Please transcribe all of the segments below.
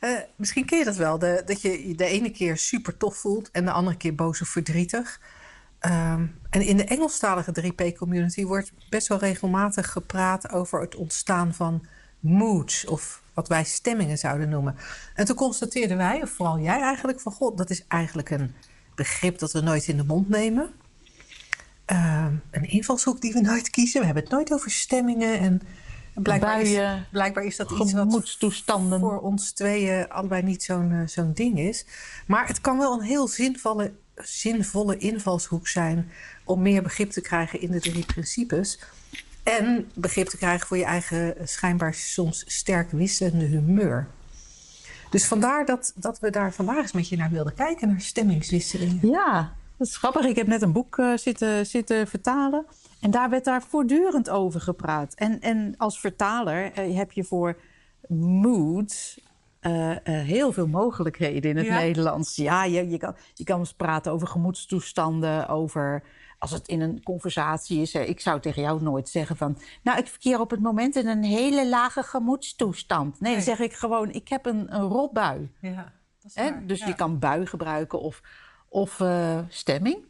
Uh, misschien ken je dat wel, de, dat je de ene keer super tof voelt en de andere keer boos of verdrietig. Um, en in de Engelstalige 3P-community wordt best wel regelmatig gepraat over het ontstaan van moods, of wat wij stemmingen zouden noemen. En toen constateerden wij, of vooral jij eigenlijk, van god, dat is eigenlijk een begrip dat we nooit in de mond nemen. Uh, een invalshoek die we nooit kiezen. We hebben het nooit over stemmingen en blijkbaar, is, blijkbaar is dat iets wat voor ons tweeën allebei niet zo'n uh, zo'n ding is. Maar het kan wel een heel zinvolle, zinvolle invalshoek zijn om meer begrip te krijgen in de drie principes. En begrip te krijgen voor je eigen eh, schijnbaar soms sterk wisselende humeur. Dus vandaar dat, dat we daar vandaag eens met je naar wilden kijken, naar stemmingswisselingen. Ja, dat is grappig. Ik heb net een boek uh, zitten, zitten vertalen. En daar werd daar voortdurend over gepraat. En, en als vertaler uh, heb je voor mood uh, heel veel mogelijkheden in het ja. Nederlands. Ja, je, je, kan, je kan eens praten over gemoedstoestanden, over als het in een conversatie is. Ik zou tegen jou nooit zeggen van... nou, ik verkeer op het moment in een hele lage gemoedstoestand. Nee, nee. dan zeg ik gewoon, ik heb een, een rotbui. Ja, dat is waar. Dus ja. je kan bui gebruiken of, of uh, stemming.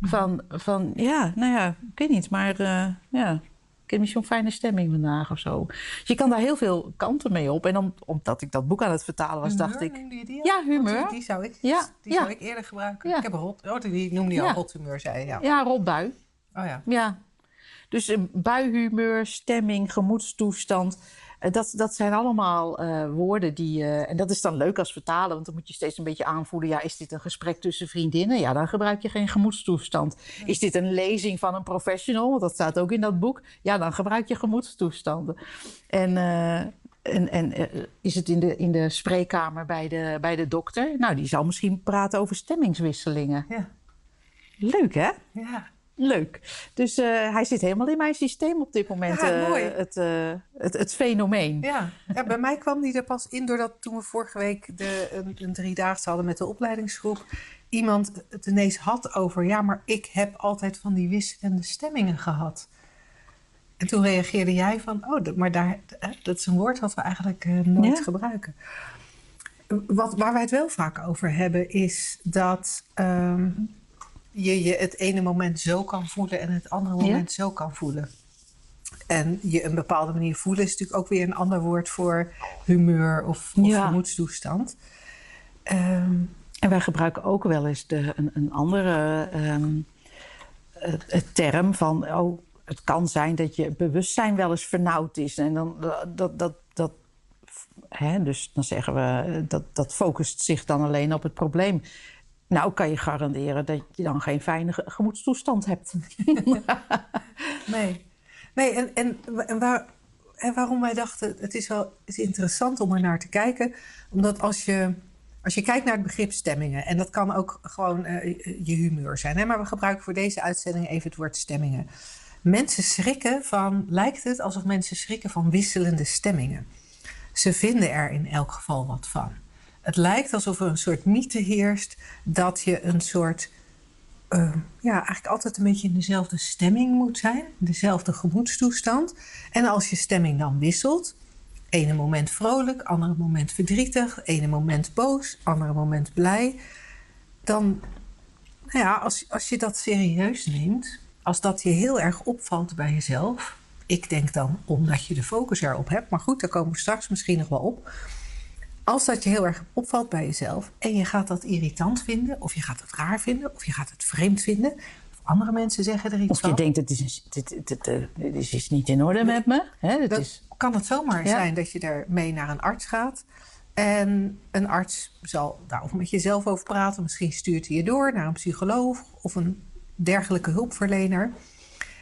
Van, van, ja, nou ja, ik weet niet, maar uh, ja, ik heb niet zo'n fijne stemming vandaag of zo. Dus je kan daar heel veel kanten mee op. En om, omdat ik dat boek aan het vertalen was, humeur, dacht ik... Ja, humeur. Die, die, zou ik, ja, die ja. zou ik eerder gebruiken. Ja. Ik heb een rot... Oh, die noemde je al rothumeur, zei je. Ja, ja rotbui. Oh ja. Ja. Dus uh, buihumeur, stemming, gemoedstoestand... Dat, dat zijn allemaal uh, woorden die. Uh, en dat is dan leuk als vertalen, want dan moet je steeds een beetje aanvoelen: ja, is dit een gesprek tussen vriendinnen? Ja, dan gebruik je geen gemoedstoestand. Is dit een lezing van een professional? Want dat staat ook in dat boek. Ja, dan gebruik je gemoedstoestanden. En. Uh, en, en is het in de, in de spreekkamer bij de, bij de dokter? Nou, die zal misschien praten over stemmingswisselingen. Ja. Leuk, hè? Ja. Leuk. Dus uh, hij zit helemaal in mijn systeem op dit moment. Ja, mooi. Uh, het, uh, het, het, fenomeen. Ja. ja, bij mij kwam die er pas in doordat toen we vorige week de, een, een driedaagse hadden met de opleidingsgroep. Iemand het ineens had over, ja, maar ik heb altijd van die wisselende stemmingen gehad. En toen reageerde jij van, oh, maar daar, dat is een woord wat we eigenlijk nooit ja. gebruiken. Wat, waar wij het wel vaak over hebben is dat... Um, je je het ene moment zo kan voelen en het andere moment ja? zo kan voelen. En je een bepaalde manier voelen is natuurlijk ook weer een ander woord voor humeur of, of ja. gemoedstoestand. Um, en wij gebruiken ook wel eens de, een, een andere um, het term van, oh, het kan zijn dat je bewustzijn wel eens vernauwd is. En dan dat, dat, dat, hè, dus dan zeggen we, dat, dat focust zich dan alleen op het probleem. Nou, kan je garanderen dat je dan geen fijne gemoedstoestand hebt. nee. Nee, en, en, en, waar, en waarom wij dachten, het is wel is interessant om er naar te kijken. Omdat als je, als je kijkt naar het begrip stemmingen, en dat kan ook gewoon uh, je humeur zijn. Hè? Maar we gebruiken voor deze uitzending even het woord stemmingen. Mensen schrikken van, lijkt het alsof mensen schrikken van wisselende stemmingen. Ze vinden er in elk geval wat van. Het lijkt alsof er een soort mythe heerst dat je een soort, uh, ja, eigenlijk altijd een beetje in dezelfde stemming moet zijn, dezelfde gemoedstoestand. En als je stemming dan wisselt, ene moment vrolijk, andere moment verdrietig, ene moment boos, andere moment blij, dan, nou ja, als, als je dat serieus neemt, als dat je heel erg opvalt bij jezelf, ik denk dan omdat je de focus erop hebt, maar goed, daar komen we straks misschien nog wel op als dat je heel erg opvalt bij jezelf en je gaat dat irritant vinden, of je gaat het raar vinden, of je gaat het vreemd vinden, of andere mensen zeggen er iets of van. Of je denkt, het is, dit, dit, dit, dit is niet in orde met me. Hè, dat is... kan het zomaar ja. zijn dat je ermee naar een arts gaat. En een arts zal daarover met jezelf over praten. Misschien stuurt hij je door naar een psycholoog of een dergelijke hulpverlener.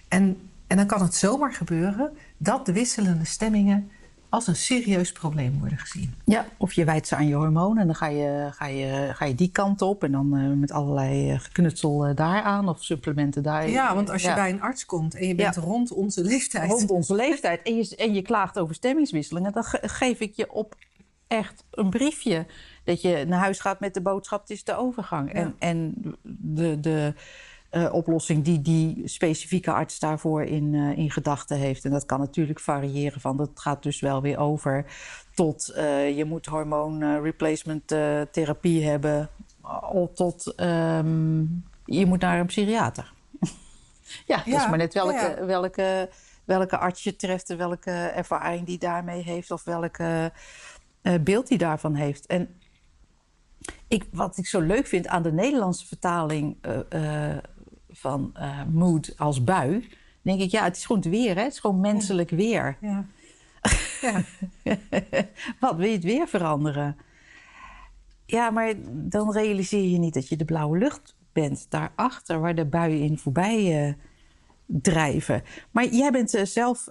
En, en dan kan het zomaar gebeuren dat de wisselende stemmingen als een serieus probleem worden gezien. Ja, of je wijdt ze aan je hormonen en dan ga je, ga je, ga je die kant op en dan uh, met allerlei geknutsel uh, daaraan of supplementen daar. Ja, want als je ja. bij een arts komt en je bent ja. rond onze leeftijd. Rond onze leeftijd en je, en je klaagt over stemmingswisselingen, dan ge geef ik je op echt een briefje. Dat je naar huis gaat met de boodschap, het is de overgang. En, en de. de uh, oplossing die die specifieke arts daarvoor in, uh, in gedachten heeft. En dat kan natuurlijk variëren van, dat gaat dus wel weer over tot uh, je moet hormoon replacement therapie hebben, of tot um, je moet naar een psychiater. ja, ja, dat is maar net welke, ja. welke, welke arts je treft en welke ervaring die daarmee heeft of welke beeld die daarvan heeft. En ik, wat ik zo leuk vind aan de Nederlandse vertaling van uh, mood als bui, denk ik, ja, het is gewoon het weer, hè? het is gewoon menselijk weer. Ja. ja. Wat wil je het weer veranderen? Ja, maar dan realiseer je niet dat je de blauwe lucht bent daarachter, waar de buien in voorbij uh, drijven. Maar jij bent uh, zelf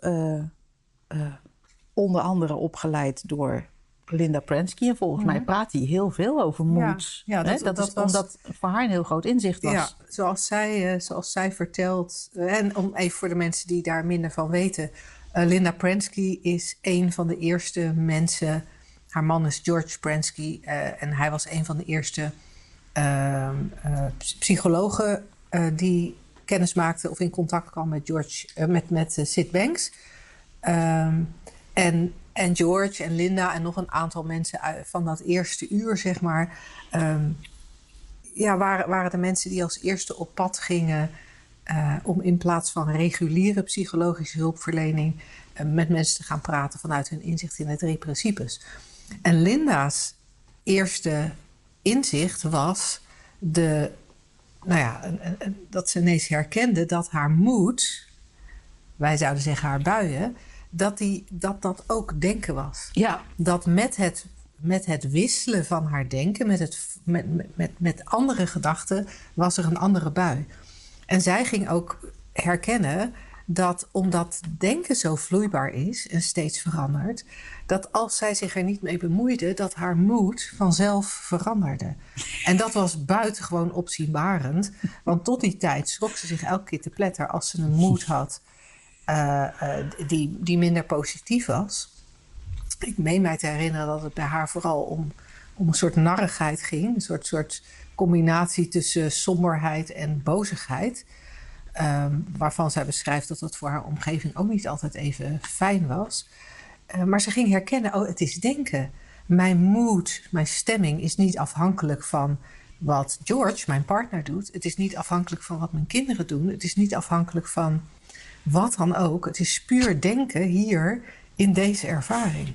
onder andere opgeleid door Linda Prensky. En volgens mij mhm. praat hij heel veel over moed. Ja, dat, dat, dat, is was, omdat voor haar een heel groot inzicht was. Ja, zoals zij, uh, zoals zij vertelt. Uh, en om even voor de mensen die daar minder van weten. Uh, Linda Prensky is een van de eerste mensen. Haar man is George Prensky. en hij was een van de eerste ehm, psychologen die kennis maakte of in contact kwam met George, met, met Sid Banks. Um, en en George en Linda en nog een aantal mensen van dat eerste uur, zeg maar. Um, ja, waren, waren de mensen die als eerste op pad gingen. Uh, om in plaats van reguliere psychologische hulpverlening. Uh, met mensen te gaan praten vanuit hun inzicht in de drie principes. En Linda's eerste inzicht was de, nou ja, dat ze ineens herkende dat haar moed, wij zouden zeggen haar buien, dat, die, dat dat ook denken was. Ja. Dat met het, met het wisselen van haar denken, met, het, met, met, met andere gedachten, was er een andere bui. En zij ging ook herkennen dat omdat denken zo vloeibaar is en steeds verandert, dat als zij zich er niet mee bemoeide, dat haar moed vanzelf veranderde. En dat was buitengewoon opzienbarend, want tot die tijd schrok ze zich elke keer te pletter als ze een moed had uh, die, die minder positief was. Ik meen mij te herinneren dat het bij haar vooral om, om een soort narrigheid ging. Een soort, soort combinatie tussen somberheid en bozigheid. Um, waarvan zij beschrijft dat dat voor haar omgeving ook niet altijd even fijn was. Uh, maar ze ging herkennen, oh, het is denken. Mijn mood, mijn stemming is niet afhankelijk van wat George, mijn partner, doet. Het is niet afhankelijk van wat mijn kinderen doen. Het is niet afhankelijk van wat dan ook. Het is puur denken hier in deze ervaring.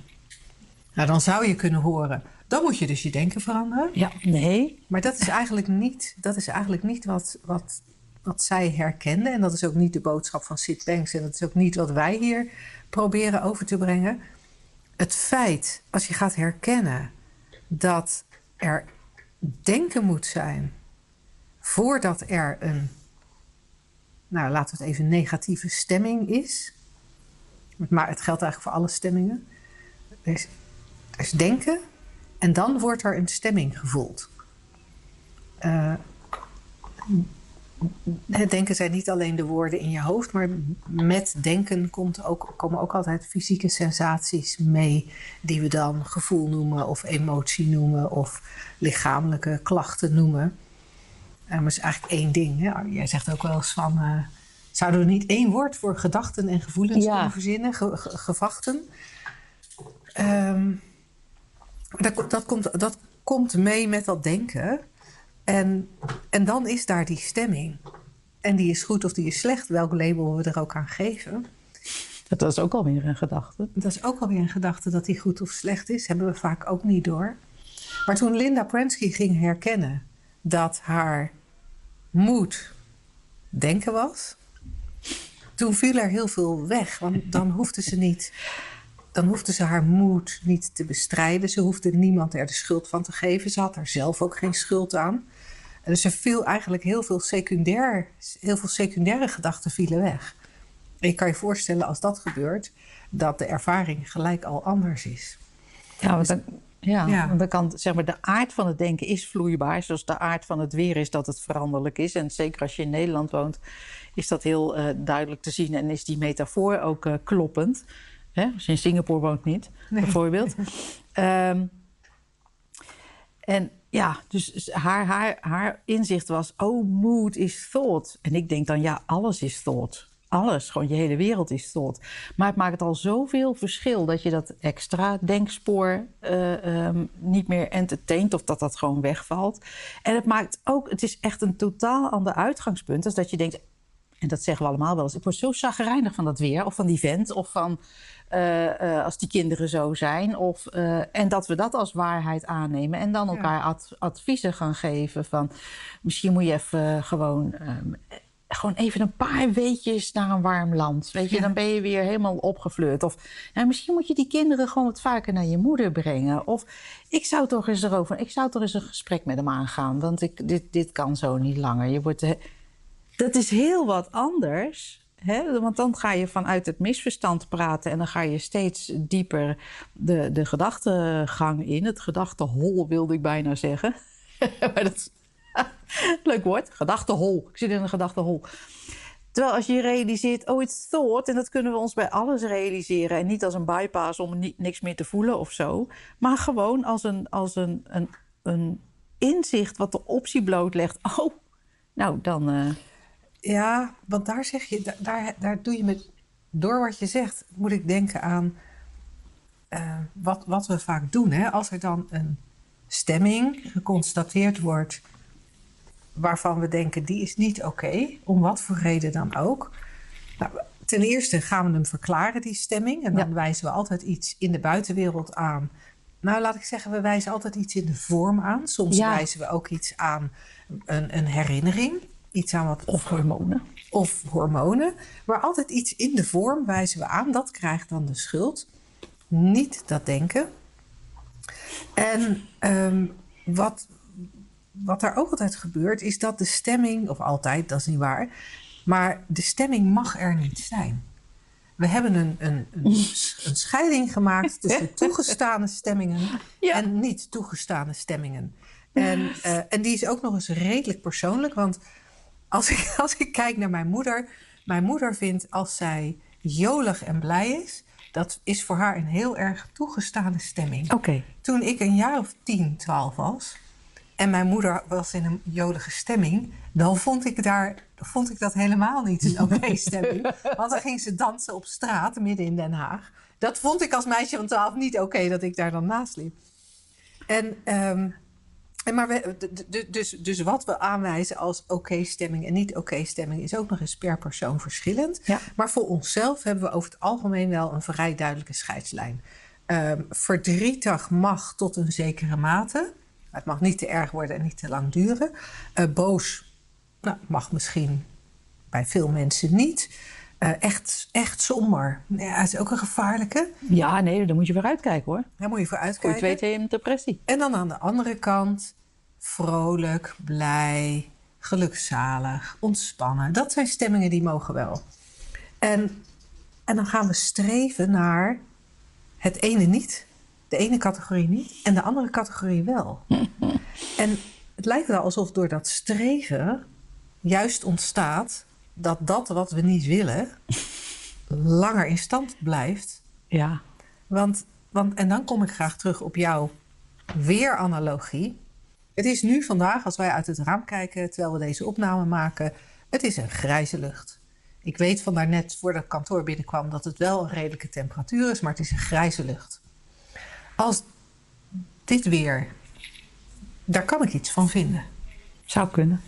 Nou, dan zou je kunnen horen. Dan moet je dus je denken veranderen. Ja, nee. Maar dat is eigenlijk niet, dat is eigenlijk niet wat, wat, wat zij herkende. En dat is ook niet de boodschap van Sid Banks. En dat is ook niet wat wij hier proberen over te brengen. Het feit, als je gaat herkennen dat er denken moet zijn voordat er een nou laten we het even negatieve stemming is. Maar het geldt eigenlijk voor alle stemmingen. Er is, denken en dan wordt er een stemming gevoeld. Het denken zijn niet alleen de woorden in je hoofd, maar met denken komt ook, komen ook altijd fysieke sensaties mee, die we dan gevoel noemen, of emotie noemen, of lichamelijke klachten noemen. Uh, maar het is eigenlijk één ding. Hè? Jij zegt ook wel eens van... Uh, zouden we niet één woord voor gedachten en gevoelens kunnen verzinnen? gevachten. Um, dat, dat, komt, dat komt mee met dat denken. En, en dan is daar die stemming. En die is goed of die is slecht, welk label we er ook aan geven. Dat is ook alweer een gedachte. Dat is ook alweer een gedachte dat die goed of slecht is. Hebben we vaak ook niet door. Maar toen Linda Prensky ging herkennen dat haar moed denken was. Toen viel er heel veel weg, want dan hoefde ze niet. Dan hoefde ze haar moed niet te bestrijden. Ze hoefde niemand er de schuld van te geven. Ze had er zelf ook geen schuld aan. dus er viel eigenlijk heel veel, secundair, heel veel secundaire gedachten vielen weg. En je kan je voorstellen als dat gebeurt, dat de ervaring gelijk al anders is. Ja, want dan, ja, Ja. want dan kan zeg maar, de aard van het denken is vloeibaar. Zoals de aard van het weer is dat het veranderlijk is. En zeker als je in Nederland woont, is dat heel eh, duidelijk te zien. En is die metafoor ook eh, kloppend. Hè? Als je in Singapore woont niet, bijvoorbeeld. Ehm, en ja, dus haar, haar, haar inzicht was: oh, mood is thought. En ik denk dan, ja, alles is thought. Alles, gewoon je hele wereld is thought. Maar het maakt al zoveel verschil dat je dat extra denkspoor eh, ehm, niet meer entertaint of dat dat gewoon wegvalt. En het maakt ook, het is echt een totaal ander uitgangspunt. als dat je denkt, en dat zeggen we allemaal wel eens, ik word zo chagrijnig van dat weer of van die vent of van eh, eh, als die kinderen zo zijn. Of, en dat we dat als waarheid aannemen en dan elkaar ad- adviezen gaan geven van misschien moet je even gewoon, ehm, gewoon even een paar weetjes naar een warm land. Weet je, Ja. dan ben je weer helemaal opgefleurd. Of nou, misschien moet je die kinderen gewoon wat vaker naar je moeder brengen. Of ik zou toch eens erover, ik zou toch eens een gesprek met hem aangaan, want ik, dit, dit kan zo niet langer. Je wordt, he- dat is heel wat anders. Hè? Want dan ga je vanuit het misverstand praten en dan ga je steeds dieper de, de gedachtegang in. Het gedachtehol wilde ik bijna zeggen. maar dat is leuk woord, gedachtehol. Ik zit in een gedachtehol. Terwijl als je realiseert, oh, it's thought, en dat kunnen we ons bij alles realiseren. En niet als een bypass om ni- niks meer te voelen of zo. Maar gewoon als een, als een, een, een inzicht wat de optie blootlegt. Oh, nou dan. eh, Ja, want daar zeg je, da- daar, daar doe je met, door wat je zegt, moet ik denken aan eh, wat, wat we vaak doen. Hè? Als er dan een stemming geconstateerd wordt waarvan we denken die is niet oké, om wat voor reden dan ook. Nou, ten eerste gaan we hem verklaren, die stemming. En dan Ja. wijzen we altijd iets in de buitenwereld aan. Nou, laat ik zeggen, we wijzen altijd iets in de vorm aan. Soms Ja. wijzen we ook iets aan, een, een herinnering. Iets aan wat of hormonen. of hormonen. Maar altijd iets in de vorm wijzen we aan. Dat krijgt dan de schuld. Niet dat denken. En ehm, wat, wat er ook altijd gebeurt, is dat de stemming, of altijd, dat is niet waar, maar de stemming mag er niet zijn. We hebben een, een, een, een scheiding gemaakt tussen toegestane stemmingen Ja. en niet toegestane stemmingen. En, eh, en die is ook nog eens redelijk persoonlijk, want als ik, als ik kijk naar mijn moeder, mijn moeder vindt als zij jolig en blij is, dat is voor haar een heel erg toegestane stemming. Oké. Toen ik een jaar of 10, 12 was en mijn moeder was in een jolige stemming, dan vond ik, daar, vond ik dat helemaal niet een oké stemming. Want dan ging ze dansen op straat midden in Den Haag. Dat vond ik als meisje van 12 niet oké dat ik daar dan naast liep. En, ehm, en maar we, dus, dus wat we aanwijzen als oké stemming en niet oké stemming is ook nog eens per persoon verschillend. Ja. Maar voor onszelf hebben we over het algemeen wel een vrij duidelijke scheidslijn. Ehm, verdrietig mag tot een zekere mate. Het mag niet te erg worden en niet te lang duren. Eh, boos nou, mag misschien bij veel mensen niet. Eh, echt, echt somber. Ja, dat is ook een gevaarlijke. Ja, nee, daar moet je weer uitkijken hoor. Daar moet je voor Voor je het uitkijken. weet je depressie. En dan aan de andere kant vrolijk, blij, gelukzalig, ontspannen. Dat zijn stemmingen die mogen wel. En, en dan gaan we streven naar het ene niet, de ene categorie niet en de andere categorie wel. en het lijkt wel alsof door dat streven juist ontstaat dat dat wat we niet willen langer in stand blijft Ja. want, want, en dan kom ik graag terug op jouw weeranalogie. Het is nu vandaag, als wij uit het raam kijken terwijl we deze opname maken, het is een grijze lucht. Ik weet van daarnet, voordat het kantoor binnenkwam, dat het wel een redelijke temperatuur is, maar het is een grijze lucht. Als dit weer, daar kan ik iets van vinden. Zou kunnen.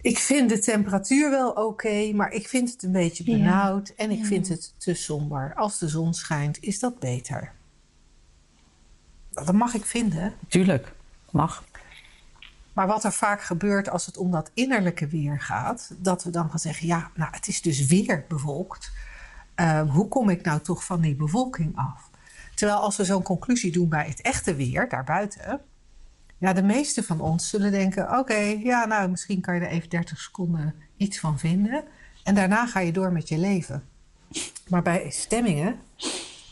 Ik vind de temperatuur wel oké, maar ik vind het een beetje Ja. benauwd en ik vind het te somber. Als de zon schijnt, is dat beter. Dat mag ik vinden. Tuurlijk. Mag. Maar wat er vaak gebeurt als het om dat innerlijke weer gaat, dat we dan gaan zeggen: ja, nou, het is dus weer bewolkt. Eh, hoe kom ik nou toch van die bewolking af? Terwijl als we zo'n conclusie doen bij het echte weer daarbuiten, ja, de meeste van ons zullen denken: oké, ja, nou, misschien kan je er even 30 seconden iets van vinden. En daarna ga je door met je leven. Maar bij stemmingen,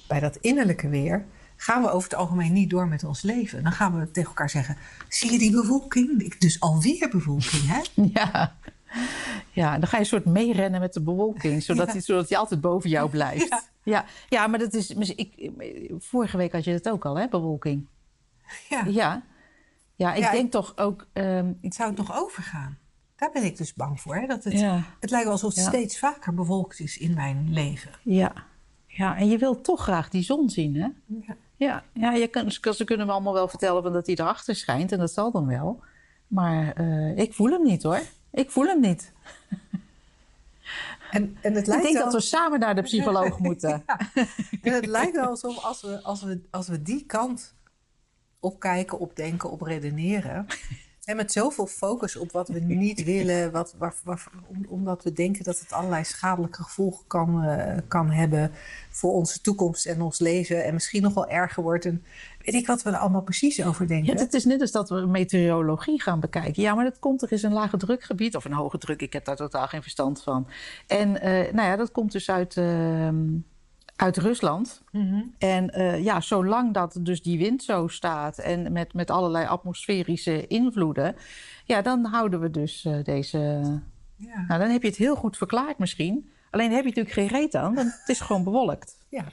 bij dat innerlijke weer, gaan we over het algemeen niet door met ons leven. Dan gaan we tegen elkaar zeggen: zie je die bewolking? Dus alweer bewolking, hè? Ja. Ja, dan ga je een soort meerennen met de bewolking, zodat, hij, zodat hij altijd boven jou blijft. Ja, ja, ja maar dat is. Ik, vorige week had je het ook al, hè, bewolking. Ja. Ja, ja ik denk toch ook. Um, Zou het nog overgaan? Daar ben ik dus bang voor. Hè? Dat het, het lijkt wel alsof het steeds vaker bewolkt is in mijn leven. Ja. ja, en je wilt toch graag die zon zien, hè? Ja. Ja, ja je kan, ze kunnen me allemaal wel vertellen van dat hij erachter schijnt. En dat zal dan wel. Maar uh, ik voel hem niet, hoor. Ik voel hem niet. En, en het lijkt ik denk dat we samen naar de psycholoog moeten. En het lijkt wel alsof als we, als, we, als we die kant opkijken, opdenken, op redeneren... En met zoveel focus op wat we niet willen, wat, waar, waar, omdat we denken dat het allerlei schadelijke gevolgen kan, uh, kan hebben voor onze toekomst en ons leven. En misschien nog wel erger wordt. En weet ik wat we er allemaal precies over denken. Ja, het is net als dat we meteorologie gaan bekijken. Ja, maar dat komt, er is een lage drukgebied of een hoge druk. Ik heb daar totaal geen verstand van. En uh, nou ja, dat komt dus uit. Uh, uit Rusland. Mm-hmm. En uh, ja, zolang dat dus die wind zo staat en met, met allerlei atmosferische invloeden, ja, dan houden we dus uh, deze. Ja. Nou, dan heb je het heel goed verklaard misschien. Alleen heb je natuurlijk geen reet aan, want het is gewoon bewolkt. Ja,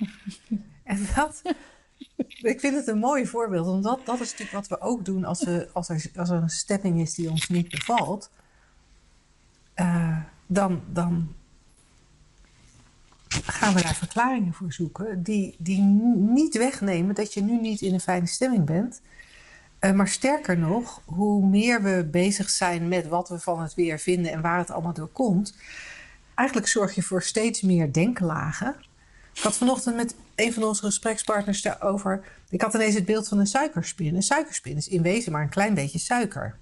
en dat. Ik vind het een mooi voorbeeld, omdat dat is natuurlijk wat we ook doen als, we, als, er, als er een stemming is die ons niet bevalt. Uh, dan, dan gaan we daar verklaringen voor zoeken die, die niet wegnemen dat je nu niet in een fijne stemming bent. Uh, maar sterker nog, hoe meer we bezig zijn met wat we van het weer vinden en waar het allemaal door komt, eigenlijk zorg je voor steeds meer denklagen. Ik had vanochtend met een van onze gesprekspartners daarover. Ik had ineens het beeld van een suikerspin. Een suikerspin is in wezen maar een klein beetje suiker.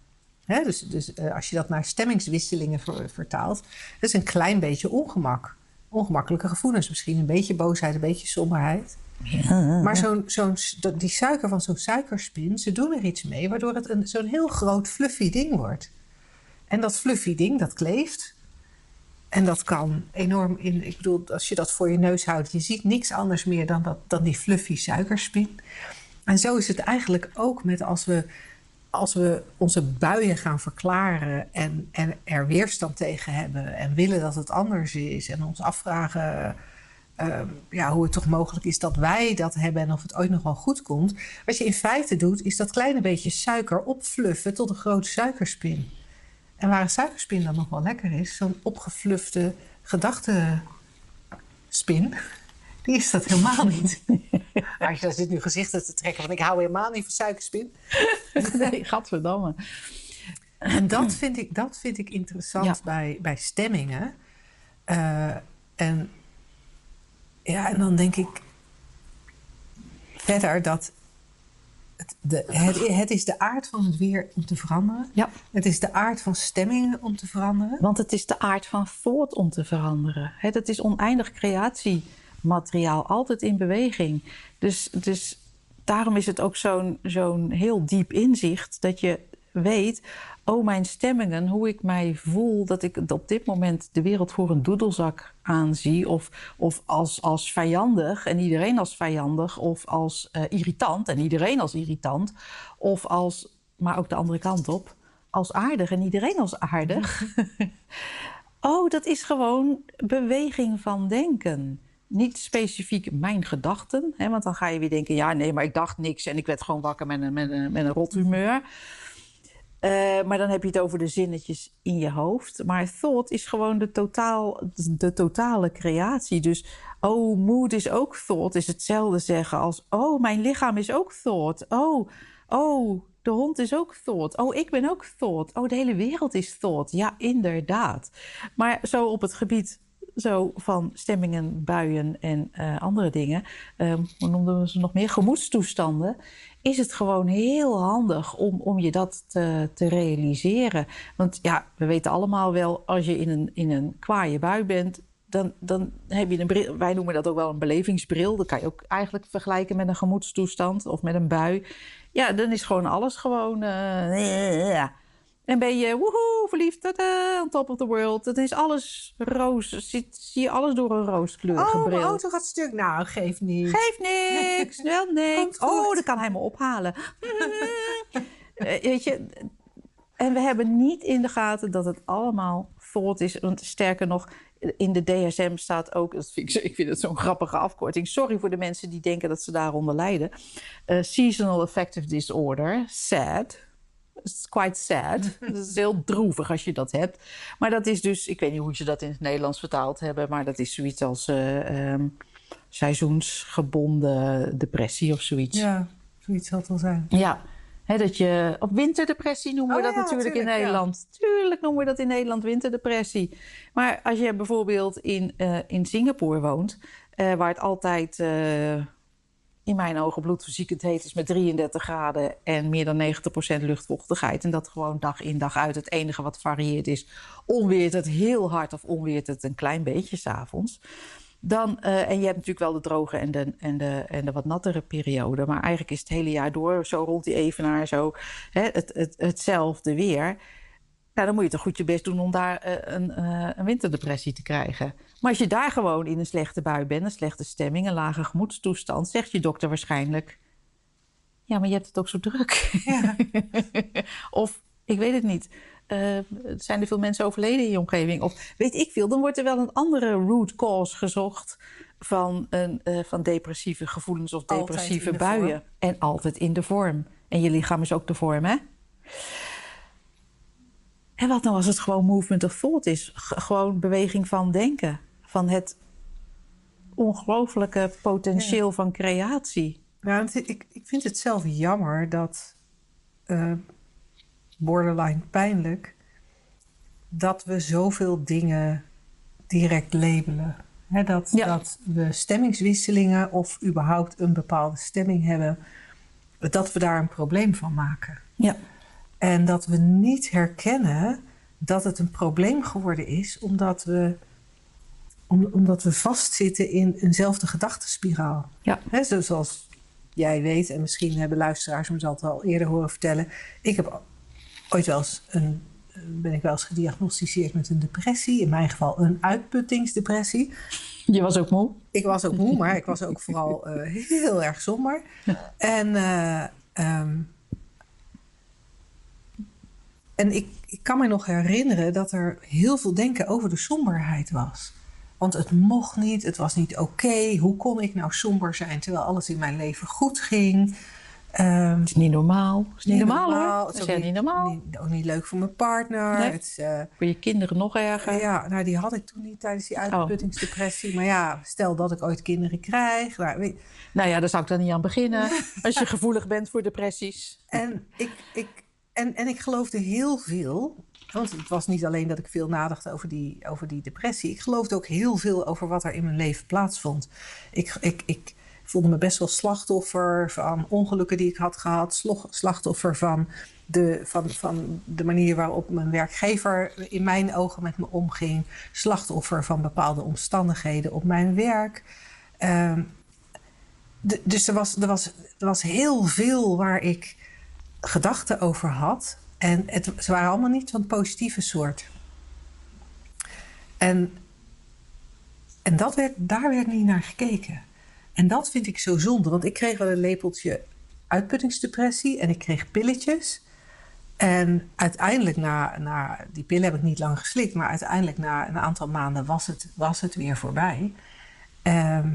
dus dus uh, als je dat naar stemmingswisselingen ver, vertaalt, dat is een klein beetje ongemak ongemakkelijke gevoelens. Misschien een beetje boosheid, een beetje somberheid. Ja, maar zo'n, zo'n, die suiker van zo'n suikerspin, ze doen er iets mee... waardoor het een, zo'n heel groot fluffy ding wordt. En dat fluffy ding, dat kleeft. En dat kan enorm in... Ik bedoel, als je dat voor je neus houdt... je ziet niks anders meer dan, dat, dan die fluffy suikerspin. En zo is het eigenlijk ook met als we als we onze buien gaan verklaren en, en er weerstand tegen hebben en willen dat het anders is en ons afvragen uh, ja, hoe het toch mogelijk is dat wij dat hebben en of het ooit nog wel goed komt. Wat je in feite doet, is dat kleine beetje suiker opfluffen tot een grote suikerspin. En waar een suikerspin dan nog wel lekker is, zo'n opgeflufte gedachtenspin, die is dat helemaal niet. Als je zit nu gezichten te trekken van ik hou helemaal niet van suikerspin. nee, gadverdamme. En dat vind ik, dat vind ik interessant bij, bij stemmingen. Uh, en, ja, en dan denk ik verder dat het, de, het, het, is de aard van het weer om te veranderen. Ja. Het is de aard van stemmingen om te veranderen. Want het is de aard van thought om te veranderen. Het is oneindig creatiemateriaal, altijd in beweging. Dus, dus daarom is het ook zo'n zo'n heel diep inzicht dat je weet, oh mijn stemmingen, hoe ik mij voel, dat ik op dit moment de wereld voor een doedelzak aanzie, of, of als, als vijandig en iedereen als vijandig, of als uh, irritant en iedereen als irritant, of als, maar ook de andere kant op, als aardig en iedereen als aardig. oh, dat is gewoon beweging van denken niet specifiek mijn gedachten. Hè, want dan ga je weer denken: ja, nee, maar ik dacht niks en ik werd gewoon wakker met een, met een, met een rot humeur. Uh, maar dan heb je het over de zinnetjes in je hoofd. Maar thought is gewoon de, totaal, de totale creatie. Dus, oh, mood is ook thought, is hetzelfde zeggen als: oh, mijn lichaam is ook thought. Oh, oh, de hond is ook thought. Oh, ik ben ook thought. Oh, de hele wereld is thought. Ja, inderdaad. Maar zo op het gebied zo van stemmingen, buien en uh, andere dingen, um, hoe noemden we ze nog meer, gemoedstoestanden, is het gewoon heel handig om, om je dat te, te realiseren. Want ja, we weten allemaal wel, als je in een, in een kwaaie bui bent, dan, dan heb je een bril, wij noemen dat ook wel een belevingsbril. Dat kan je ook eigenlijk vergelijken met een gemoedstoestand of met een bui. Ja, dan is gewoon alles gewoon. Ja. En ben je woehoe, verliefd, tada, on top of the world. Dat is alles roos. Zie, zie je alles door een rooskleurige Oh, bril. mijn auto gaat stuk. Nou, geef niet. Geeft niks, wel niks. Goed. Oh, dan kan hij me ophalen. Eh, Weet je, en we hebben niet in de gaten dat het allemaal thought is. Want sterker nog, in de DSM staat ook, dat vind ik vind het zo'n grappige afkorting. Sorry voor de mensen die denken dat ze daaronder lijden. Eh, seasonal Affective Disorder, SAD. It's quite sad. Het is heel droevig als je dat hebt. Maar dat is dus, ik weet niet hoe ze dat in het Nederlands vertaald hebben, maar dat is zoiets als eh, ehm, seizoensgebonden depressie of zoiets. Ja, zoiets zal het wel zijn. Ja, dat je op winterdepressie noemen we Oh dat ja, natuurlijk in ja. Nederland. Tuurlijk noemen we dat in Nederland winterdepressie. Maar als je bijvoorbeeld in, eh, in Singapore woont, eh, waar het altijd in mijn ogen bloedverziekend heet is met 33 graden en meer dan 90% luchtvochtigheid. En dat gewoon dag in dag uit. Het enige wat varieert is onweert het heel hard of onweert het een klein beetje s'avonds. Dan, eh, en je hebt natuurlijk wel de droge en de, en, de, en de wat nattere periode. Maar eigenlijk is het hele jaar door, zo rond die evenaar, zo hè, het, het, hetzelfde weer. Nou, dan moet je toch goed je best doen om daar eh, een, eh, een winterdepressie te krijgen. Maar als je daar gewoon in een slechte bui bent, een slechte stemming, een lage gemoedstoestand, zegt je dokter waarschijnlijk: Ja, maar je hebt het ook zo druk. Ja. of ik weet het niet. eh, zijn er veel mensen overleden in je omgeving? Of weet ik veel, dan wordt er wel een andere root cause gezocht van, een, eh, van depressieve gevoelens of depressieve de buien. vorm. En altijd in de vorm. En je lichaam is ook de vorm, hè? En wat nou als het gewoon movement of thought is? G- gewoon beweging van denken. Van het ongelooflijke potentieel van creatie. Nou, ik, ik vind het zelf jammer dat eh, borderline pijnlijk dat we zoveel dingen direct labelen. Dat, Ja. dat we stemmingswisselingen of überhaupt een bepaalde stemming hebben, dat we daar een probleem van maken. Ja. En dat we niet herkennen dat het een probleem geworden is, omdat we, om- omdat we vastzitten in eenzelfde gedachtenspiraal. Ja. Zo- zoals jij weet, en misschien hebben luisteraars me dat al eerder horen vertellen. Ik heb ooit wel eens een, ben ik wel eens gediagnosticeerd met een depressie. In mijn geval een uitputtingsdepressie. Je was ook moe? Ik was ook moe, maar ik was ook vooral eh, heel erg somber. En, eh, ehm, en ik, ik kan me nog herinneren dat er heel veel denken over de somberheid was. Want het mocht niet, het was niet oké. Hoe kon ik nou somber zijn terwijl alles in mijn leven goed ging? Ehm, Het is niet normaal. Het is niet, normaal, hoor. Het is ook niet normaal. Niet, ook niet leuk voor mijn partner. Nee. Het eh, Voor je kinderen nog erger. ja, nou die had ik toen niet tijdens die Oh. uitputtingsdepressie. Maar ja, stel dat ik ooit kinderen krijg. Nou, weet, Nou ja, daar zou ik dan niet aan beginnen. Als je gevoelig bent voor depressies. en, ik, ik, en, en ik geloofde heel veel. Want het was niet alleen dat ik veel nadacht over die, over die depressie. Ik geloofde ook heel veel over wat er in mijn leven plaatsvond. Ik, ik, ik voelde me best wel slachtoffer van ongelukken die ik had gehad. Slachtoffer van de, van, van de manier waarop mijn werkgever in mijn ogen met me omging. Slachtoffer van bepaalde omstandigheden op mijn werk. Ehm, dus er was, er, was, er was heel veel waar ik gedachten over had. En het, ze waren allemaal niet van het positieve soort. En, en dat werd, daar werd niet naar gekeken. En dat vind ik zo zonde, want ik kreeg wel een lepeltje uitputtingsdepressie en ik kreeg pilletjes. En uiteindelijk, na, na die pillen heb ik niet lang geslikt, maar uiteindelijk na een aantal maanden was het, was het weer voorbij. Ehm,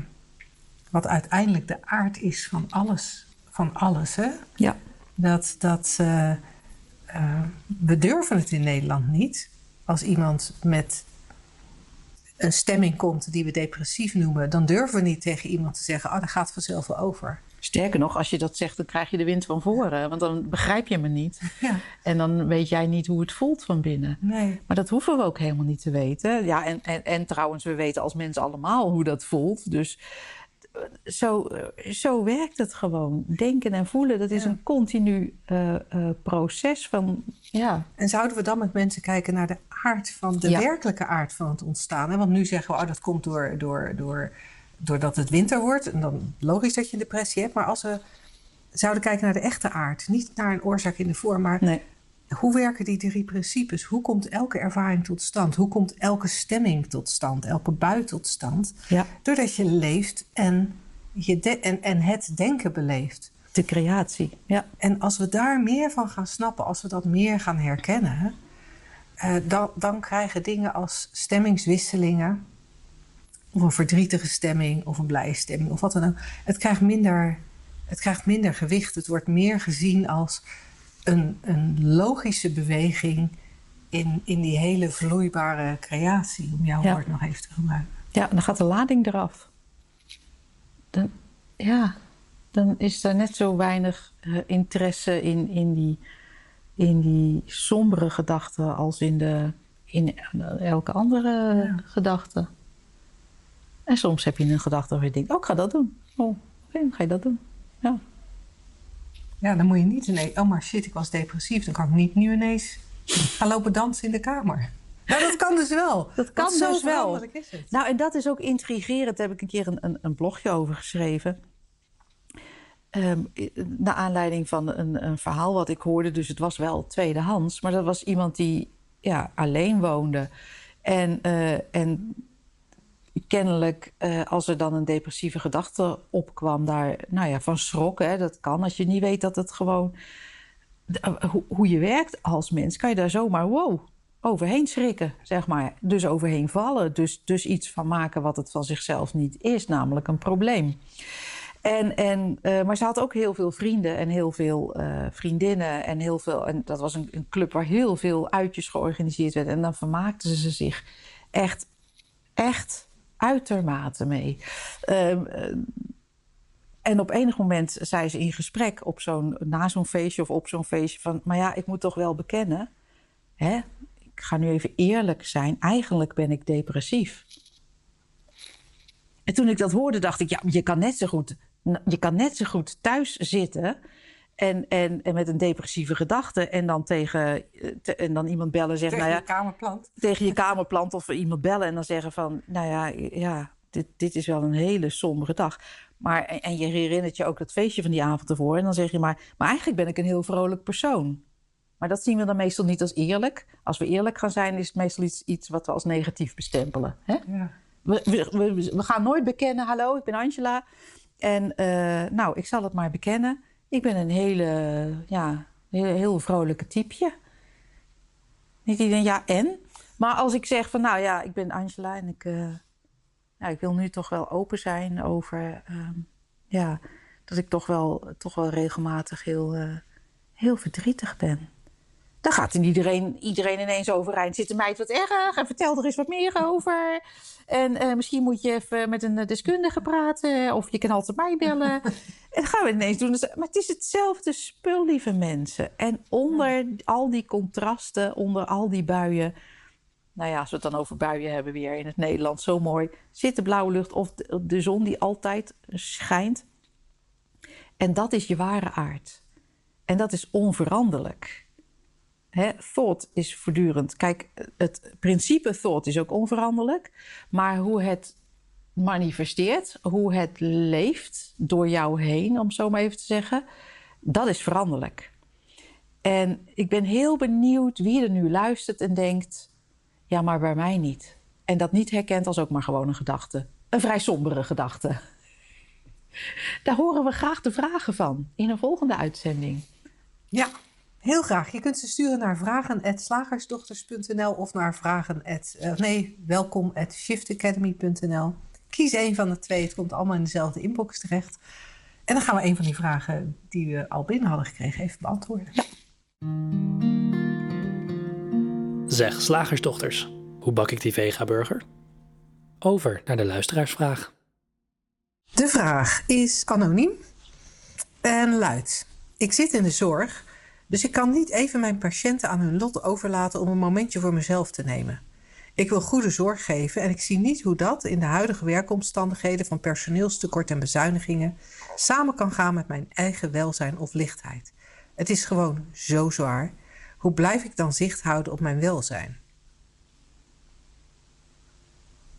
wat uiteindelijk de aard is van alles. Van alles, hè? Ja. Dat, dat eh, eh, we durven het in Nederland niet. Als iemand met een stemming komt die we depressief noemen, dan durven we niet tegen iemand te zeggen: Oh, dat gaat vanzelf wel over. Sterker nog, als je dat zegt, dan krijg je de wind van voren. Want dan begrijp je me niet. Ja, En dan weet jij niet hoe het voelt van binnen. nee. Maar dat hoeven we ook helemaal niet te weten. Ja, en, en, en trouwens, we weten als mensen allemaal hoe dat voelt. Dus zo, zo werkt het gewoon. Denken en voelen, dat is Ja. een continu eh, eh, proces van... Ja, En zouden we dan met mensen kijken naar de aard van de Ja. werkelijke aard van het ontstaan? Hè? Want nu zeggen we, oh, dat komt door, door, door, doordat het winter wordt. En dan logisch dat je een depressie hebt. Maar als we zouden kijken naar de echte aard, niet naar een oorzaak in de vorm, maar nee. Hoe werken die drie principes? Hoe komt elke ervaring tot stand? Hoe komt elke stemming tot stand? Elke bui tot stand? Ja. Doordat je leeft en, je de- en, en het denken beleeft. De creatie. Ja. En als we daar meer van gaan snappen, als we dat meer gaan herkennen, eh, dan, dan krijgen dingen als stemmingswisselingen, of een verdrietige stemming, of een blije stemming, of wat dan ook, het krijgt minder, het krijgt minder gewicht. Het wordt meer gezien als een, een logische beweging in, in die hele vloeibare creatie, om jouw Ja. woord nog even te gebruiken. Ja, dan gaat de lading eraf. Dan, ja, dan is er net zo weinig eh, interesse in, in, die, in die sombere gedachten als in, de, in elke andere Ja. gedachte. En soms heb je een gedachte waar je denkt, oh, ik ga dat doen. Oh, oké, dan ga je dat doen. Ja. Ja, dan moet je niet ineens, oh maar shit, ik was depressief. Dan kan ik niet nu ineens gaan lopen dansen in de kamer. Nou, dat kan dus wel. Dat kan dus wel. is het. Nou, en dat is ook intrigerend. Daar heb ik een keer een, een, een blogje over geschreven. I- naar aanleiding van een, een verhaal wat ik hoorde. Dus het was wel tweedehands. Maar dat was iemand die ja, alleen woonde. En, eh, en kennelijk, eh, als er dan een depressieve gedachte opkwam, daar nou ja, van schrok. Dat kan als je niet weet dat het gewoon. eh, hoe, je werkt als mens, kan je daar zomaar wow, overheen schrikken, zeg maar. Dus overheen vallen. Dus, dus iets van maken wat het van zichzelf niet is, namelijk een probleem. En, en, eh, maar ze had ook heel veel vrienden en heel veel vriendinnen. En, heel veel, en dat was een, een club waar heel veel uitjes georganiseerd werden. En dan vermaakten ze zich echt, echt uitermate mee. Ehm, eh, en op enig moment zei ze in gesprek op zo'n, na zo'n feestje of op zo'n feestje van... maar ja, ik moet toch wel bekennen, hè? ik ga nu even eerlijk zijn... eigenlijk ben ik depressief. En toen ik dat hoorde, dacht ik, ja, je kan net zo goed, je kan net zo goed thuis zitten en, en, en met een depressieve gedachte en dan tegen eh, te- en dan iemand bellen en zeggen, Tegen nou ja, je kamerplant. tegen je kamerplant of iemand bellen en dan zeggen van, nou ja, ja dit, dit is wel een hele sombere dag. Maar, en, en je herinnert je ook dat feestje van die avond ervoor en dan zeg je maar, maar eigenlijk ben ik een heel vrolijk persoon. Maar dat zien we dan meestal niet als eerlijk. Als we eerlijk gaan zijn, is het meestal iets, iets wat we als negatief bestempelen. Hè? Ja. We, we, we, we gaan nooit bekennen, hallo, ik ben Angela. En eh, nou, ik zal het maar bekennen. Ik ben een hele, ja, heel, heel vrolijke typeje. Niet iedereen, ja, en? Maar als ik zeg van, nou ja, ik ben Angela en ik, eh, nou, ik wil nu toch wel open zijn over, ehm, ja, dat ik toch wel, toch wel regelmatig heel, eh, heel verdrietig ben. Dan gaat iedereen, iedereen ineens overeind zitten. Meid, wat erg. En vertel er eens wat meer over. En eh, misschien moet je even met een eh, deskundige praten. Of je kan altijd mij bellen. en dan gaan we ineens doen. Dus- Maar het is hetzelfde spul, lieve mensen. En onder al die contrasten, onder al die buien... Nou ja, als we het dan over buien hebben weer in het Nederlands, zo mooi. Zit de blauwe lucht of de, de zon die altijd schijnt. En dat is je ware aard. En dat is onveranderlijk. Thought is voortdurend. Kijk, het principe thought is ook onveranderlijk. Maar hoe het manifesteert, hoe het leeft door jou heen, om zo maar even te zeggen, dat is veranderlijk. En ik ben heel benieuwd wie er nu luistert en denkt: ja, maar bij mij niet. En dat niet herkent als ook maar gewoon een gedachte. Een vrij sombere gedachte. Daar horen we graag de vragen van in een volgende uitzending. Ja, heel graag. Je kunt ze sturen naar vragen.slagersdochters.nl of naar vragen... eh, nee, welkom at shiftacademy.nl. Kies een van de twee. Het komt allemaal in dezelfde inbox terecht. En dan gaan we een van die vragen die we al binnen hadden gekregen even beantwoorden. Zeg, slagersdochters, hoe bak ik die vega-burger? Over naar de luisteraarsvraag. De vraag is anoniem en luidt. Ik zit in de zorg, dus ik kan niet even mijn patiënten aan hun lot overlaten om een momentje voor mezelf te nemen. Ik wil goede zorg geven en ik zie niet hoe dat in de huidige werkomstandigheden van personeelstekort en bezuinigingen samen kan gaan met mijn eigen welzijn of lichtheid. Het is gewoon zo zwaar. Hoe blijf ik dan zicht houden op mijn welzijn?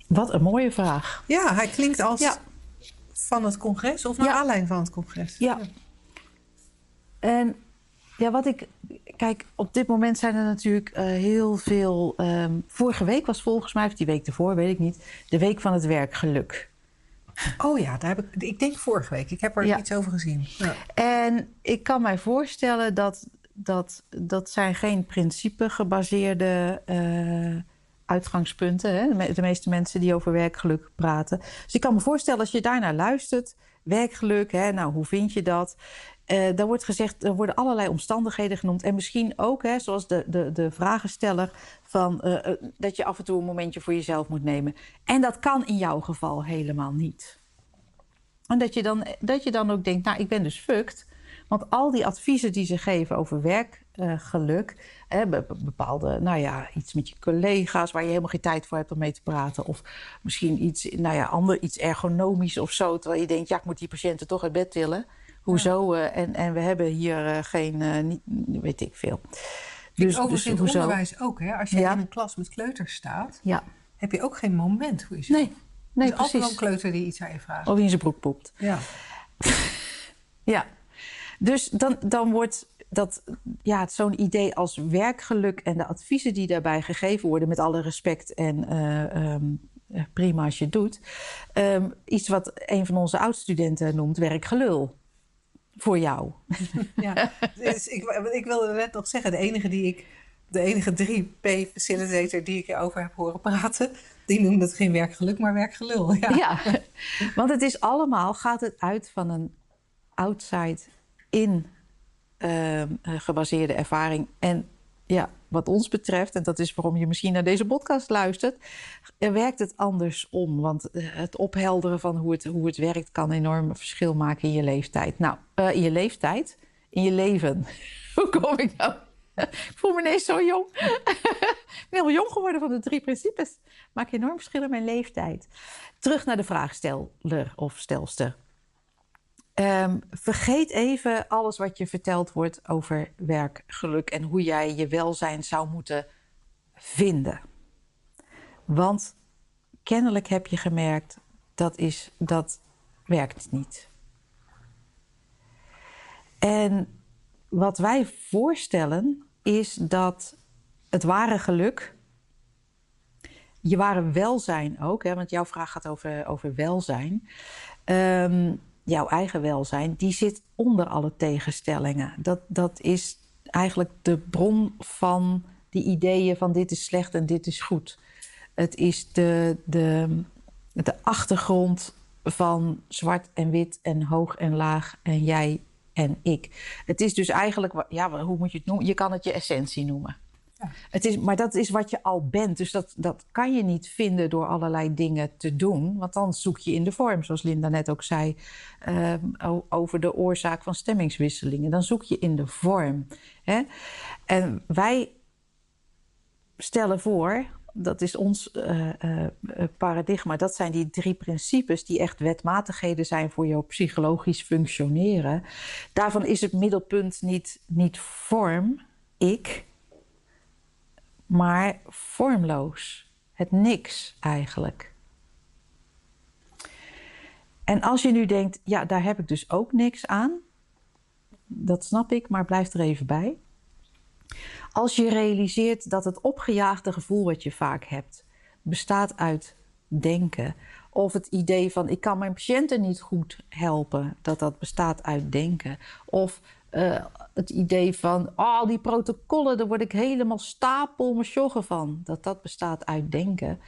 Wat een mooie vraag. Ja, hij klinkt als Ja. van het congres of naar Ja. aanleiding van het congres. Ja. En ja, wat ik. Kijk, op dit moment zijn er natuurlijk uh, heel veel. Um, vorige week was volgens mij, of die week ervoor, weet ik niet. De week van het werkgeluk. Oh ja, daar heb ik, ik denk vorige week. Ik heb er ja. iets over gezien. Ja. En ik kan mij voorstellen dat dat, dat zijn geen principe gebaseerde uh, uitgangspunten. Hè? De meeste mensen die over werkgeluk praten. Dus ik kan me voorstellen als je daarnaar luistert. Werkgeluk, hè, nou hoe vind je dat? Uh, daar wordt gezegd, er worden allerlei omstandigheden genoemd. En misschien ook, hè, zoals de, de, de vragensteller, van, uh, dat je af en toe een momentje voor jezelf moet nemen. En dat kan in jouw geval helemaal niet. En dat je dan, dat je dan ook denkt, nou, ik ben dus fucked. Want al die adviezen die ze geven over werkgeluk, bepaalde, nou ja, iets met je collega's waar je helemaal geen tijd voor hebt om mee te praten. Of misschien iets, nou ja, ander, iets ergonomisch of zo. Terwijl je denkt, ja, ik moet die patiënten toch uit bed tillen. Hoezo? Uh, en, en we hebben hier uh, geen, niet, weet ik veel. Dus, ik overigens dus, in het onderwijs ook, hè? Als je ja. in een klas met kleuters staat, ja. heb je ook geen moment voor jezelf. Nee, nee er is altijd een kleuter die iets aan je vraagt. Of in zijn broek poept. Ja. ja. Dus dan, dan wordt dat, ja, zo'n idee als werkgeluk en de adviezen die daarbij gegeven worden, met alle respect en uh, um, prima als je het doet, um, iets wat een van onze oud-studenten noemt werkgelul. Voor jou. Ja, dus ik, ik wilde net nog zeggen, de enige die ik, de enige 3P-facilitator die ik erover heb horen praten, die noemde het geen werkgeluk, maar werkgelul. Ja. ja, want het is allemaal, gaat het uit van een outside in uh, gebaseerde ervaring. En ja, wat ons betreft, en dat is waarom je misschien naar deze podcast luistert, werkt het andersom. Want eh, het ophelderen van hoe het, hoe het werkt kan enorm verschil maken in je leeftijd. Nou, uh, in je leeftijd, in je leven. hoe kom ik nou? ik voel me ineens zo jong. ik ben heel jong geworden van de drie principes. Maak enorm verschil in mijn leeftijd. Terug naar de vraagsteller of stelster. Um, vergeet even alles wat je verteld wordt over werkgeluk en hoe jij je welzijn zou moeten vinden. Want kennelijk heb je gemerkt dat is, dat werkt niet. En wat wij voorstellen is dat het ware geluk, je ware welzijn ook, hè, want jouw vraag gaat over, over welzijn. Um, jouw eigen welzijn, die zit onder alle tegenstellingen. Dat, dat is eigenlijk de bron van die ideeën van dit is slecht en dit is goed. Het is de, de, de achtergrond van zwart en wit en hoog en laag en jij en ik. Het is dus eigenlijk, ja, hoe moet je het noemen? Je kan het je essentie noemen. Het is, maar dat is wat je al bent. Dus dat, dat kan je niet vinden door allerlei dingen te doen. Want dan zoek je in de vorm, zoals Linda net ook zei, uh, over de oorzaak van stemmingswisselingen. Dan zoek je in de vorm. Hè? En wij stellen voor, dat is ons uh, uh, paradigma, dat zijn die drie principes die echt wetmatigheden zijn voor jouw psychologisch functioneren. Daarvan is het middelpunt niet, niet vorm, ik maar vormloos. Het niks eigenlijk. En als je nu denkt, ja, daar heb ik dus ook niks aan, dat snap ik, maar blijf er even bij. Als je realiseert dat het opgejaagde gevoel wat je vaak hebt, bestaat uit denken, of het idee van ik kan mijn patiënten niet goed helpen, dat dat bestaat uit denken, of uh, het idee van al oh, die protocollen, daar word ik helemaal stapel mijn joggen van. Dat dat bestaat uit denken.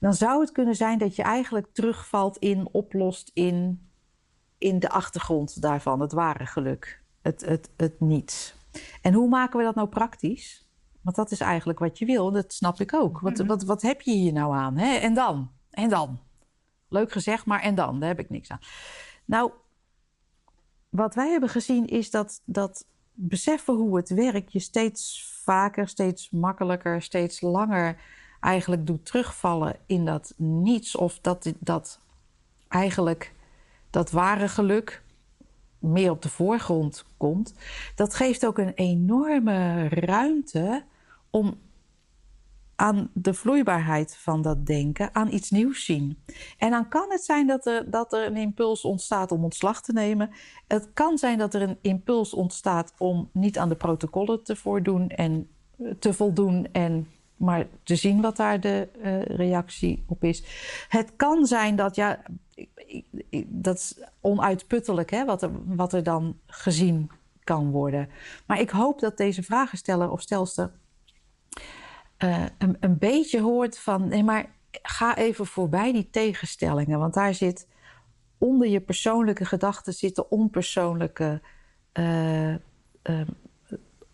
Dan zou het kunnen zijn dat je eigenlijk terugvalt in, oplost in, in de achtergrond daarvan, het ware geluk, het, het, het niets. En hoe maken we dat nou praktisch? Want dat is eigenlijk wat je wil, dat snap ik ook. Wat, mhm. wat, wat heb je hier nou aan? Hè? En dan? En dan? Leuk gezegd, maar en dan? Daar heb ik niks aan. Nou, wat wij hebben gezien is dat, dat beseffen hoe het werkt je steeds vaker, steeds makkelijker, steeds langer eigenlijk doet terugvallen in dat niets. Of dat, dat eigenlijk dat ware geluk meer op de voorgrond komt. Dat geeft ook een enorme ruimte om aan de vloeibaarheid van dat denken, aan iets nieuws zien. En dan kan het zijn dat er, dat er een impuls ontstaat om ontslag te nemen. Het kan zijn dat er een impuls ontstaat om niet aan de protocollen te voordoen en te voldoen en maar te zien wat daar de uh, reactie op is. Het kan zijn dat, ja, dat is onuitputtelijk hè, wat, er, wat er dan gezien kan worden. Maar ik hoop dat deze vragensteller of stelster uh, een, beetje hoort van: nee, maar ga even voorbij die tegenstellingen. Want daar zit onder je persoonlijke gedachten zitten onpersoonlijke. Uh,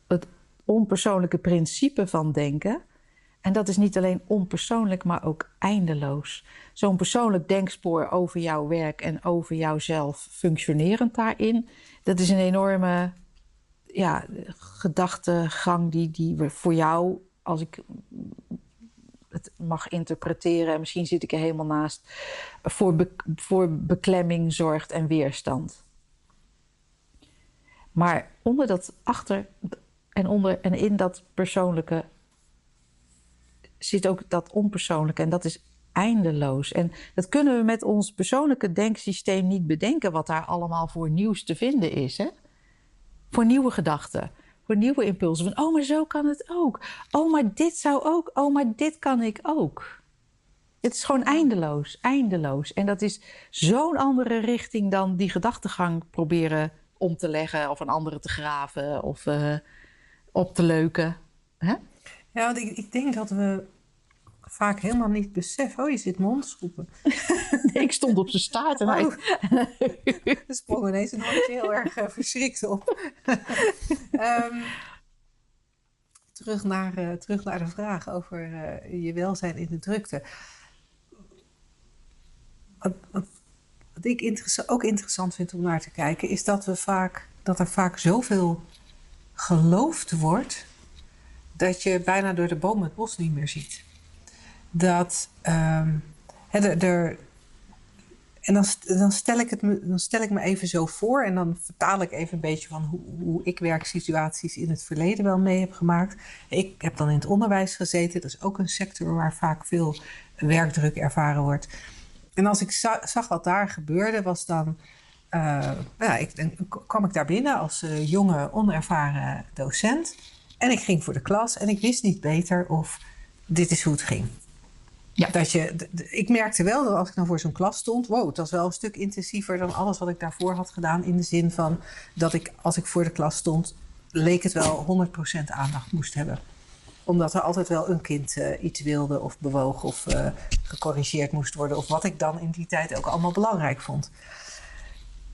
het onpersoonlijke principe van denken. En dat is niet alleen onpersoonlijk, maar ook eindeloos. Zo'n persoonlijk denkspoor over jouw werk en over jouzelf functionerend daarin, dat is een enorme ja, gedachtegang die, die voor jou, als ik het mag interpreteren, en misschien zit ik er helemaal naast, voor, voor beklemming zorgt en weerstand. Maar onder dat achter en onder en in dat persoonlijke zit ook dat onpersoonlijke en dat is eindeloos. En dat kunnen we met ons persoonlijke denksysteem niet bedenken, wat daar allemaal voor nieuws te vinden is. Hè? Voor nieuwe gedachten, voor nieuwe impulsen. Van, oh, maar zo kan het ook. Oh, maar dit zou ook. Oh, maar dit kan ik ook. Het is gewoon eindeloos, eindeloos. En dat is zo'n andere richting dan die gedachtegang proberen om te leggen of een andere te graven of uh, op te leuken. Hè? Ja, want ik, ik denk dat we vaak helemaal niet beseffen. Oh, je zit mondschroepen. nee, ik stond op zijn staart en hij... Oh. er sprong ineens een hondje heel erg uh, verschrikt op. um, terug, naar, uh, terug naar de vraag over uh, je welzijn in de drukte. Wat, wat, wat ik interessa ook interessant vind om naar te kijken... is dat, we vaak, dat er vaak zoveel geloofd wordt dat je bijna door de boom het bos niet meer ziet. Dat er, en dan, dan, stel ik het dan stel ik me even zo voor en dan vertaal ik even een beetje van hoe, hoe ik werksituaties in het verleden wel mee heb gemaakt. Ik heb dan in het onderwijs gezeten, dat is ook een sector waar vaak veel werkdruk ervaren wordt. En als ik zag wat daar gebeurde, was dan. Uh, nou ja, ik, dan kwam ik daar binnen als uh, jonge, onervaren docent. En ik ging voor de klas en ik wist niet beter of dit is hoe het ging. Ja. Dat je, ik merkte wel dat als ik dan voor zo'n klas stond, wow, het was wel een stuk intensiever dan alles wat ik daarvoor had gedaan. In de zin van dat ik, als ik voor de klas stond, leek het wel 100% aandacht moest hebben. Omdat er altijd wel een kind uh, iets wilde of bewoog of uh, gecorrigeerd moest worden. Of wat ik dan in die tijd ook allemaal belangrijk vond.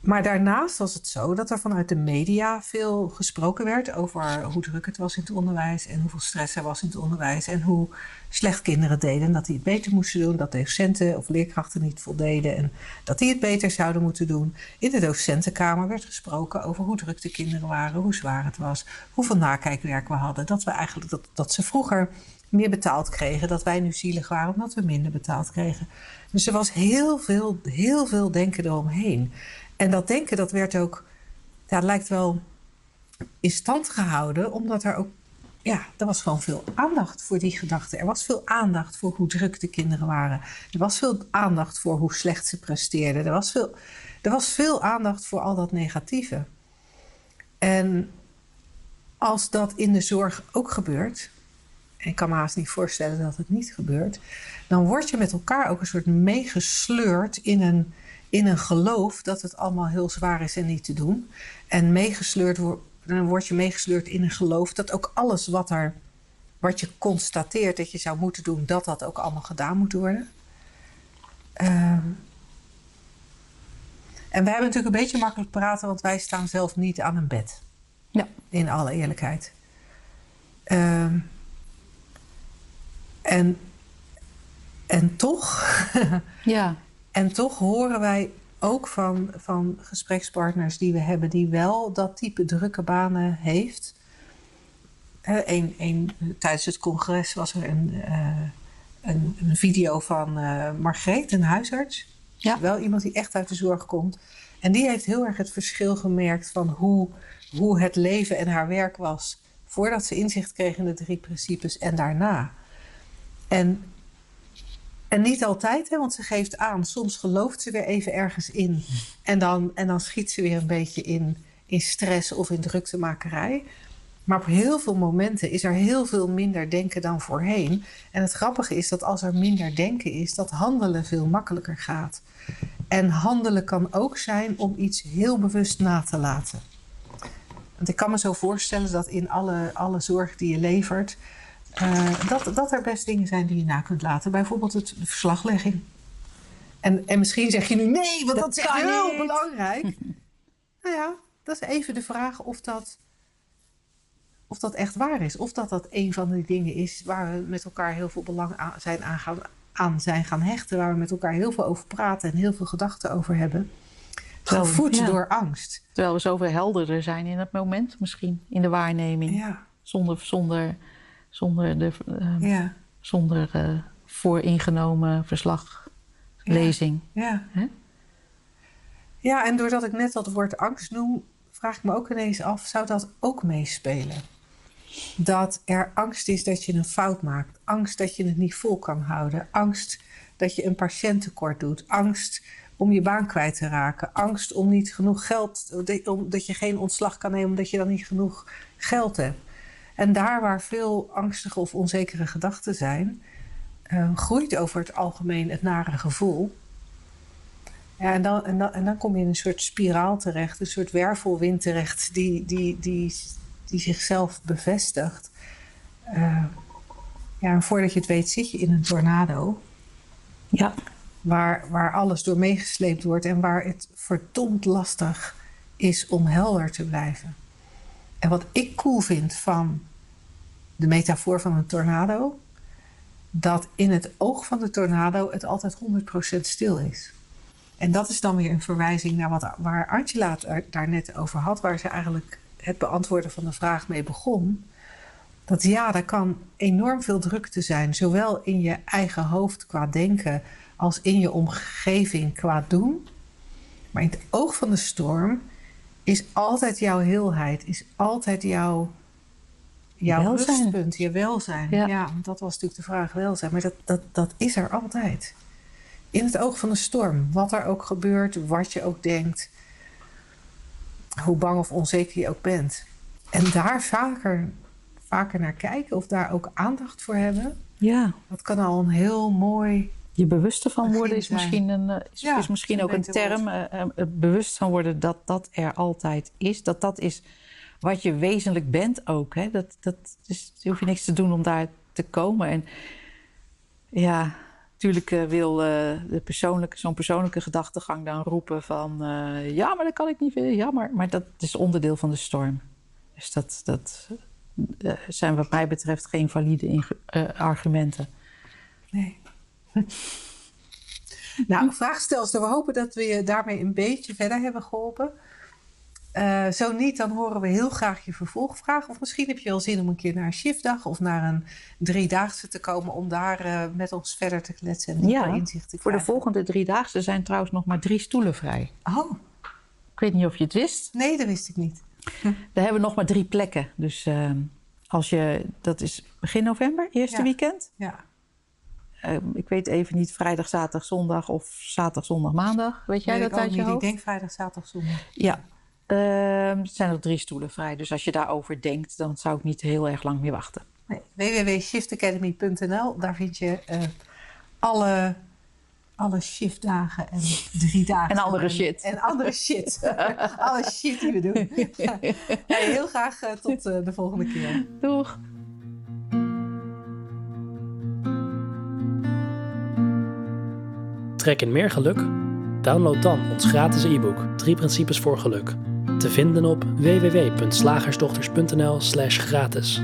Maar daarnaast was het zo dat er vanuit de media veel gesproken werd over hoe druk het was in het onderwijs en hoeveel stress er was in het onderwijs en hoe slecht kinderen deden, dat die het beter moesten doen, dat docenten of leerkrachten niet voldeden en dat die het beter zouden moeten doen. In de docentenkamer werd gesproken over hoe druk de kinderen waren, hoe zwaar het was, hoeveel nakijkwerk we hadden, dat we eigenlijk dat, dat ze vroeger meer betaald kregen, dat wij nu zielig waren omdat we minder betaald kregen. Dus er was heel veel, heel veel denken eromheen. En dat denken, dat werd ook, ja, lijkt wel in stand gehouden, omdat er ook, ja, er was gewoon veel aandacht voor die gedachten. Er was veel aandacht voor hoe druk de kinderen waren. Er was veel aandacht voor hoe slecht ze presteerden. Er was veel, er was veel aandacht voor al dat negatieve. En als dat in de zorg ook gebeurt, en ik kan me haast niet voorstellen dat het niet gebeurt, dan word je met elkaar ook een soort meegesleurd in een in een geloof dat het allemaal heel zwaar is en niet te doen. En meegesleurd wordt, dan word je meegesleurd in een geloof dat ook alles wat, er, wat je constateert dat je zou moeten doen, dat dat ook allemaal gedaan moet worden. Uh, en wij hebben natuurlijk een beetje makkelijk praten, want wij staan zelf niet aan een bed. Ja. In alle eerlijkheid. Uh, en, en toch. ja. En toch horen wij ook van, van gesprekspartners die we hebben, die wel dat type drukke banen heeft. een, een, tijdens het congres was er een, uh, een, een, video van uh, Margreet, een huisarts. Ja. Wel iemand die echt uit de zorg komt. En die heeft heel erg het verschil gemerkt van hoe, hoe het leven en haar werk was. Voordat ze inzicht kreeg in de drie principes en daarna. En, en niet altijd, hè, want ze geeft aan. Soms gelooft ze weer even ergens in. En dan, en dan schiet ze weer een beetje in, in stress of in druktemakerij. Maar op heel veel momenten is er heel veel minder denken dan voorheen. En het grappige is dat als er minder denken is, dat handelen veel makkelijker gaat. En handelen kan ook zijn om iets heel bewust na te laten. Want ik kan me zo voorstellen dat in alle, alle zorg die je levert, uh, dat, dat er best dingen zijn die je na kunt laten. Bijvoorbeeld het, de verslaglegging. En, en misschien zeg je nu nee, want dat, dat is heel niet. belangrijk. nou ja, dat is even de vraag of dat, of dat echt waar is. Of dat dat een van de dingen is waar we met elkaar heel veel belang aan zijn, aan gaan, aan zijn gaan hechten. Waar we met elkaar heel veel over praten en heel veel gedachten over hebben. Gevoed ja. door angst. Terwijl we zoveel helderder zijn in het moment misschien. In de waarneming. Ja. Zonder, zonder, zonder, de, uh, ja. zonder uh, vooringenomen verslaglezing. Ja. Ja. ja, en doordat ik net dat woord angst noem... vraag ik me ook ineens af, zou dat ook meespelen? Dat er angst is dat je een fout maakt. Angst dat je het niet vol kan houden. Angst dat je een patiënt tekort doet. Angst om je baan kwijt te raken. Angst om niet genoeg geld, omdat je geen ontslag kan nemen omdat je dan niet genoeg geld hebt. En daar waar veel angstige of onzekere gedachten zijn, uh, groeit over het algemeen het nare gevoel. Ja, en, dan, en, dan, en dan kom je in een soort spiraal terecht, een soort wervelwind terecht die, die, die, die zichzelf bevestigt. Uh, ja, en voordat je het weet zit je in een tornado. Ja waar, waar alles door meegesleept wordt en waar het verdomd lastig is om helder te blijven. En wat ik cool vind van de metafoor van een tornado, dat in het oog van de tornado het altijd 100% stil is. En dat is dan weer een verwijzing naar wat, waar Angela het daar net over had, waar ze eigenlijk het beantwoorden van de vraag mee begon. Dat ja, er kan enorm veel drukte zijn, zowel in je eigen hoofd qua denken als in je omgeving qua doen. Maar in het oog van de storm is altijd jouw heelheid, is altijd jouw, jouw welzijn. rustpunt, je welzijn. Ja. ja, dat was natuurlijk de vraag welzijn. Maar dat, dat, dat is er altijd. In het oog van de storm, wat er ook gebeurt, wat je ook denkt, hoe bang of onzeker je ook bent. En daar vaker, vaker naar kijken of daar ook aandacht voor hebben. Ja. Dat kan al een heel mooi je bewust van worden is misschien, een, eh, is, is misschien ook een term. Uh, het bewust van worden dat dat er altijd is. Dat dat is wat je wezenlijk bent ook. Hè? Dat, dat dus, hoef je niks te doen om daar te komen. En ja, natuurlijk uh, wil de persoonlijke, zo'n persoonlijke gedachtegang dan roepen van... ja, maar dat kan ik niet. Ja, maar, maar dat is onderdeel van de storm. Dus dat, dat zijn wat mij betreft geen valide argumenten. Nee. nou, vraagstelster, we hopen dat we je daarmee een beetje verder hebben geholpen. Uh, zo niet, dan horen we heel graag je vervolgvraag. Of misschien heb je wel zin om een keer naar een shiftdag of naar een driedaagse te komen om daar uh, met ons verder te kletsen en ja, inzicht te krijgen. Voor de volgende driedaagse zijn trouwens nog maar drie stoelen vrij. Oh. Ik weet niet of je het wist. Nee, dat wist ik niet. Hm. We hebben nog maar drie plekken. Dus uh, als je, dat is begin november, eerste ja. weekend. Ja. Ehm, ik weet even niet, vrijdag, zaterdag, zondag of zaterdag, zondag, maandag. Weet jij dat uit je hoofd? Ik denk vrijdag, zaterdag, zondag. Ja. Uh, er zijn nog drie stoelen vrij. Dus als je daarover denkt, dan zou ik niet heel erg lang meer wachten. Nee, www.shiftacademy.nl, daar vind je uh, alle, alle shiftdagen en drie dagen. En andere shit. En, andere shit. alle shit die we doen. heel graag uh, tot de volgende keer. Doeg. Trek in meer geluk? Download dan ons gratis e-book 3 principes voor geluk. Te vinden op www.slagersdochters.nl/gratis.